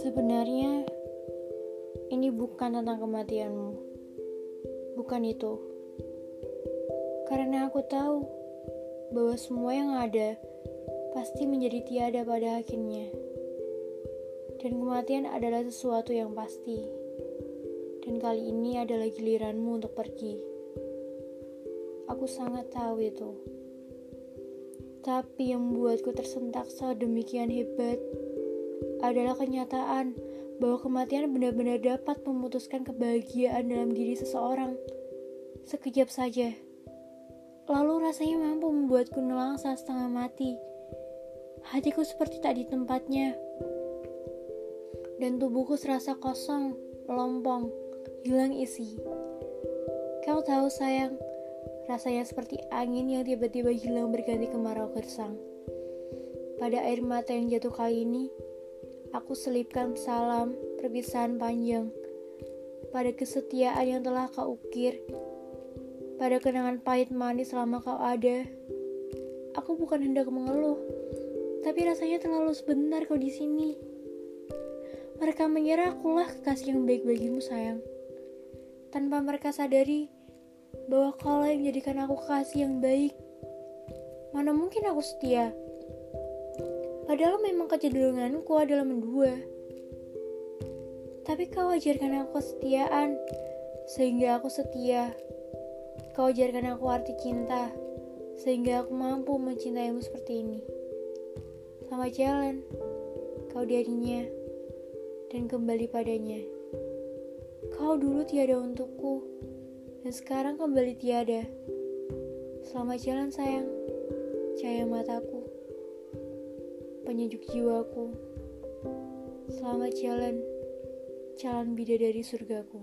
Sebenarnya, ini bukan tentang kematianmu. Bukan itu. Karena aku tahu bahwa semua yang ada pasti menjadi tiada pada akhirnya. Dan kematian adalah sesuatu yang pasti. Dan kali ini adalah giliranmu untuk pergi. Aku sangat tahu itu. Tapi yang membuatku tersentak sedemikian hebat adalah kenyataan bahwa kematian benar-benar dapat memutuskan kebahagiaan dalam diri seseorang. Sekejap saja. Lalu rasanya mampu membuatku nelangsa setengah mati. Hatiku seperti tak di tempatnya. Dan tubuhku serasa kosong, melompong, hilang isi. Kau tahu sayang, rasanya seperti angin yang tiba-tiba hilang berganti kemarau gersang. Pada air mata yang jatuh kali ini, aku selipkan salam perpisahan panjang pada kesetiaan yang telah kau ukir, pada kenangan pahit manis selama kau ada. Aku bukan hendak mengeluh, tapi rasanya terlalu sebentar kau di sini. Mereka mengira akulah kekasih yang baik bagimu, sayang. Tanpa mereka sadari bahwa kau yang menjadikan aku kekasih yang baik. Mana mungkin aku setia? Padahal memang kecenderunganku adalah mendua. Tapi kau ajarkan aku kesetiaan, sehingga aku setia. Kau ajarkan aku arti cinta, sehingga aku mampu mencintaimu seperti ini. Selamat jalan, kau darinya, dan kembali padanya. Kau dulu tiada untukku, dan sekarang kembali tiada. Selamat jalan sayang, cahaya mataku penyejuk jiwaku. Selamat jalan, calon bidadari surgaku.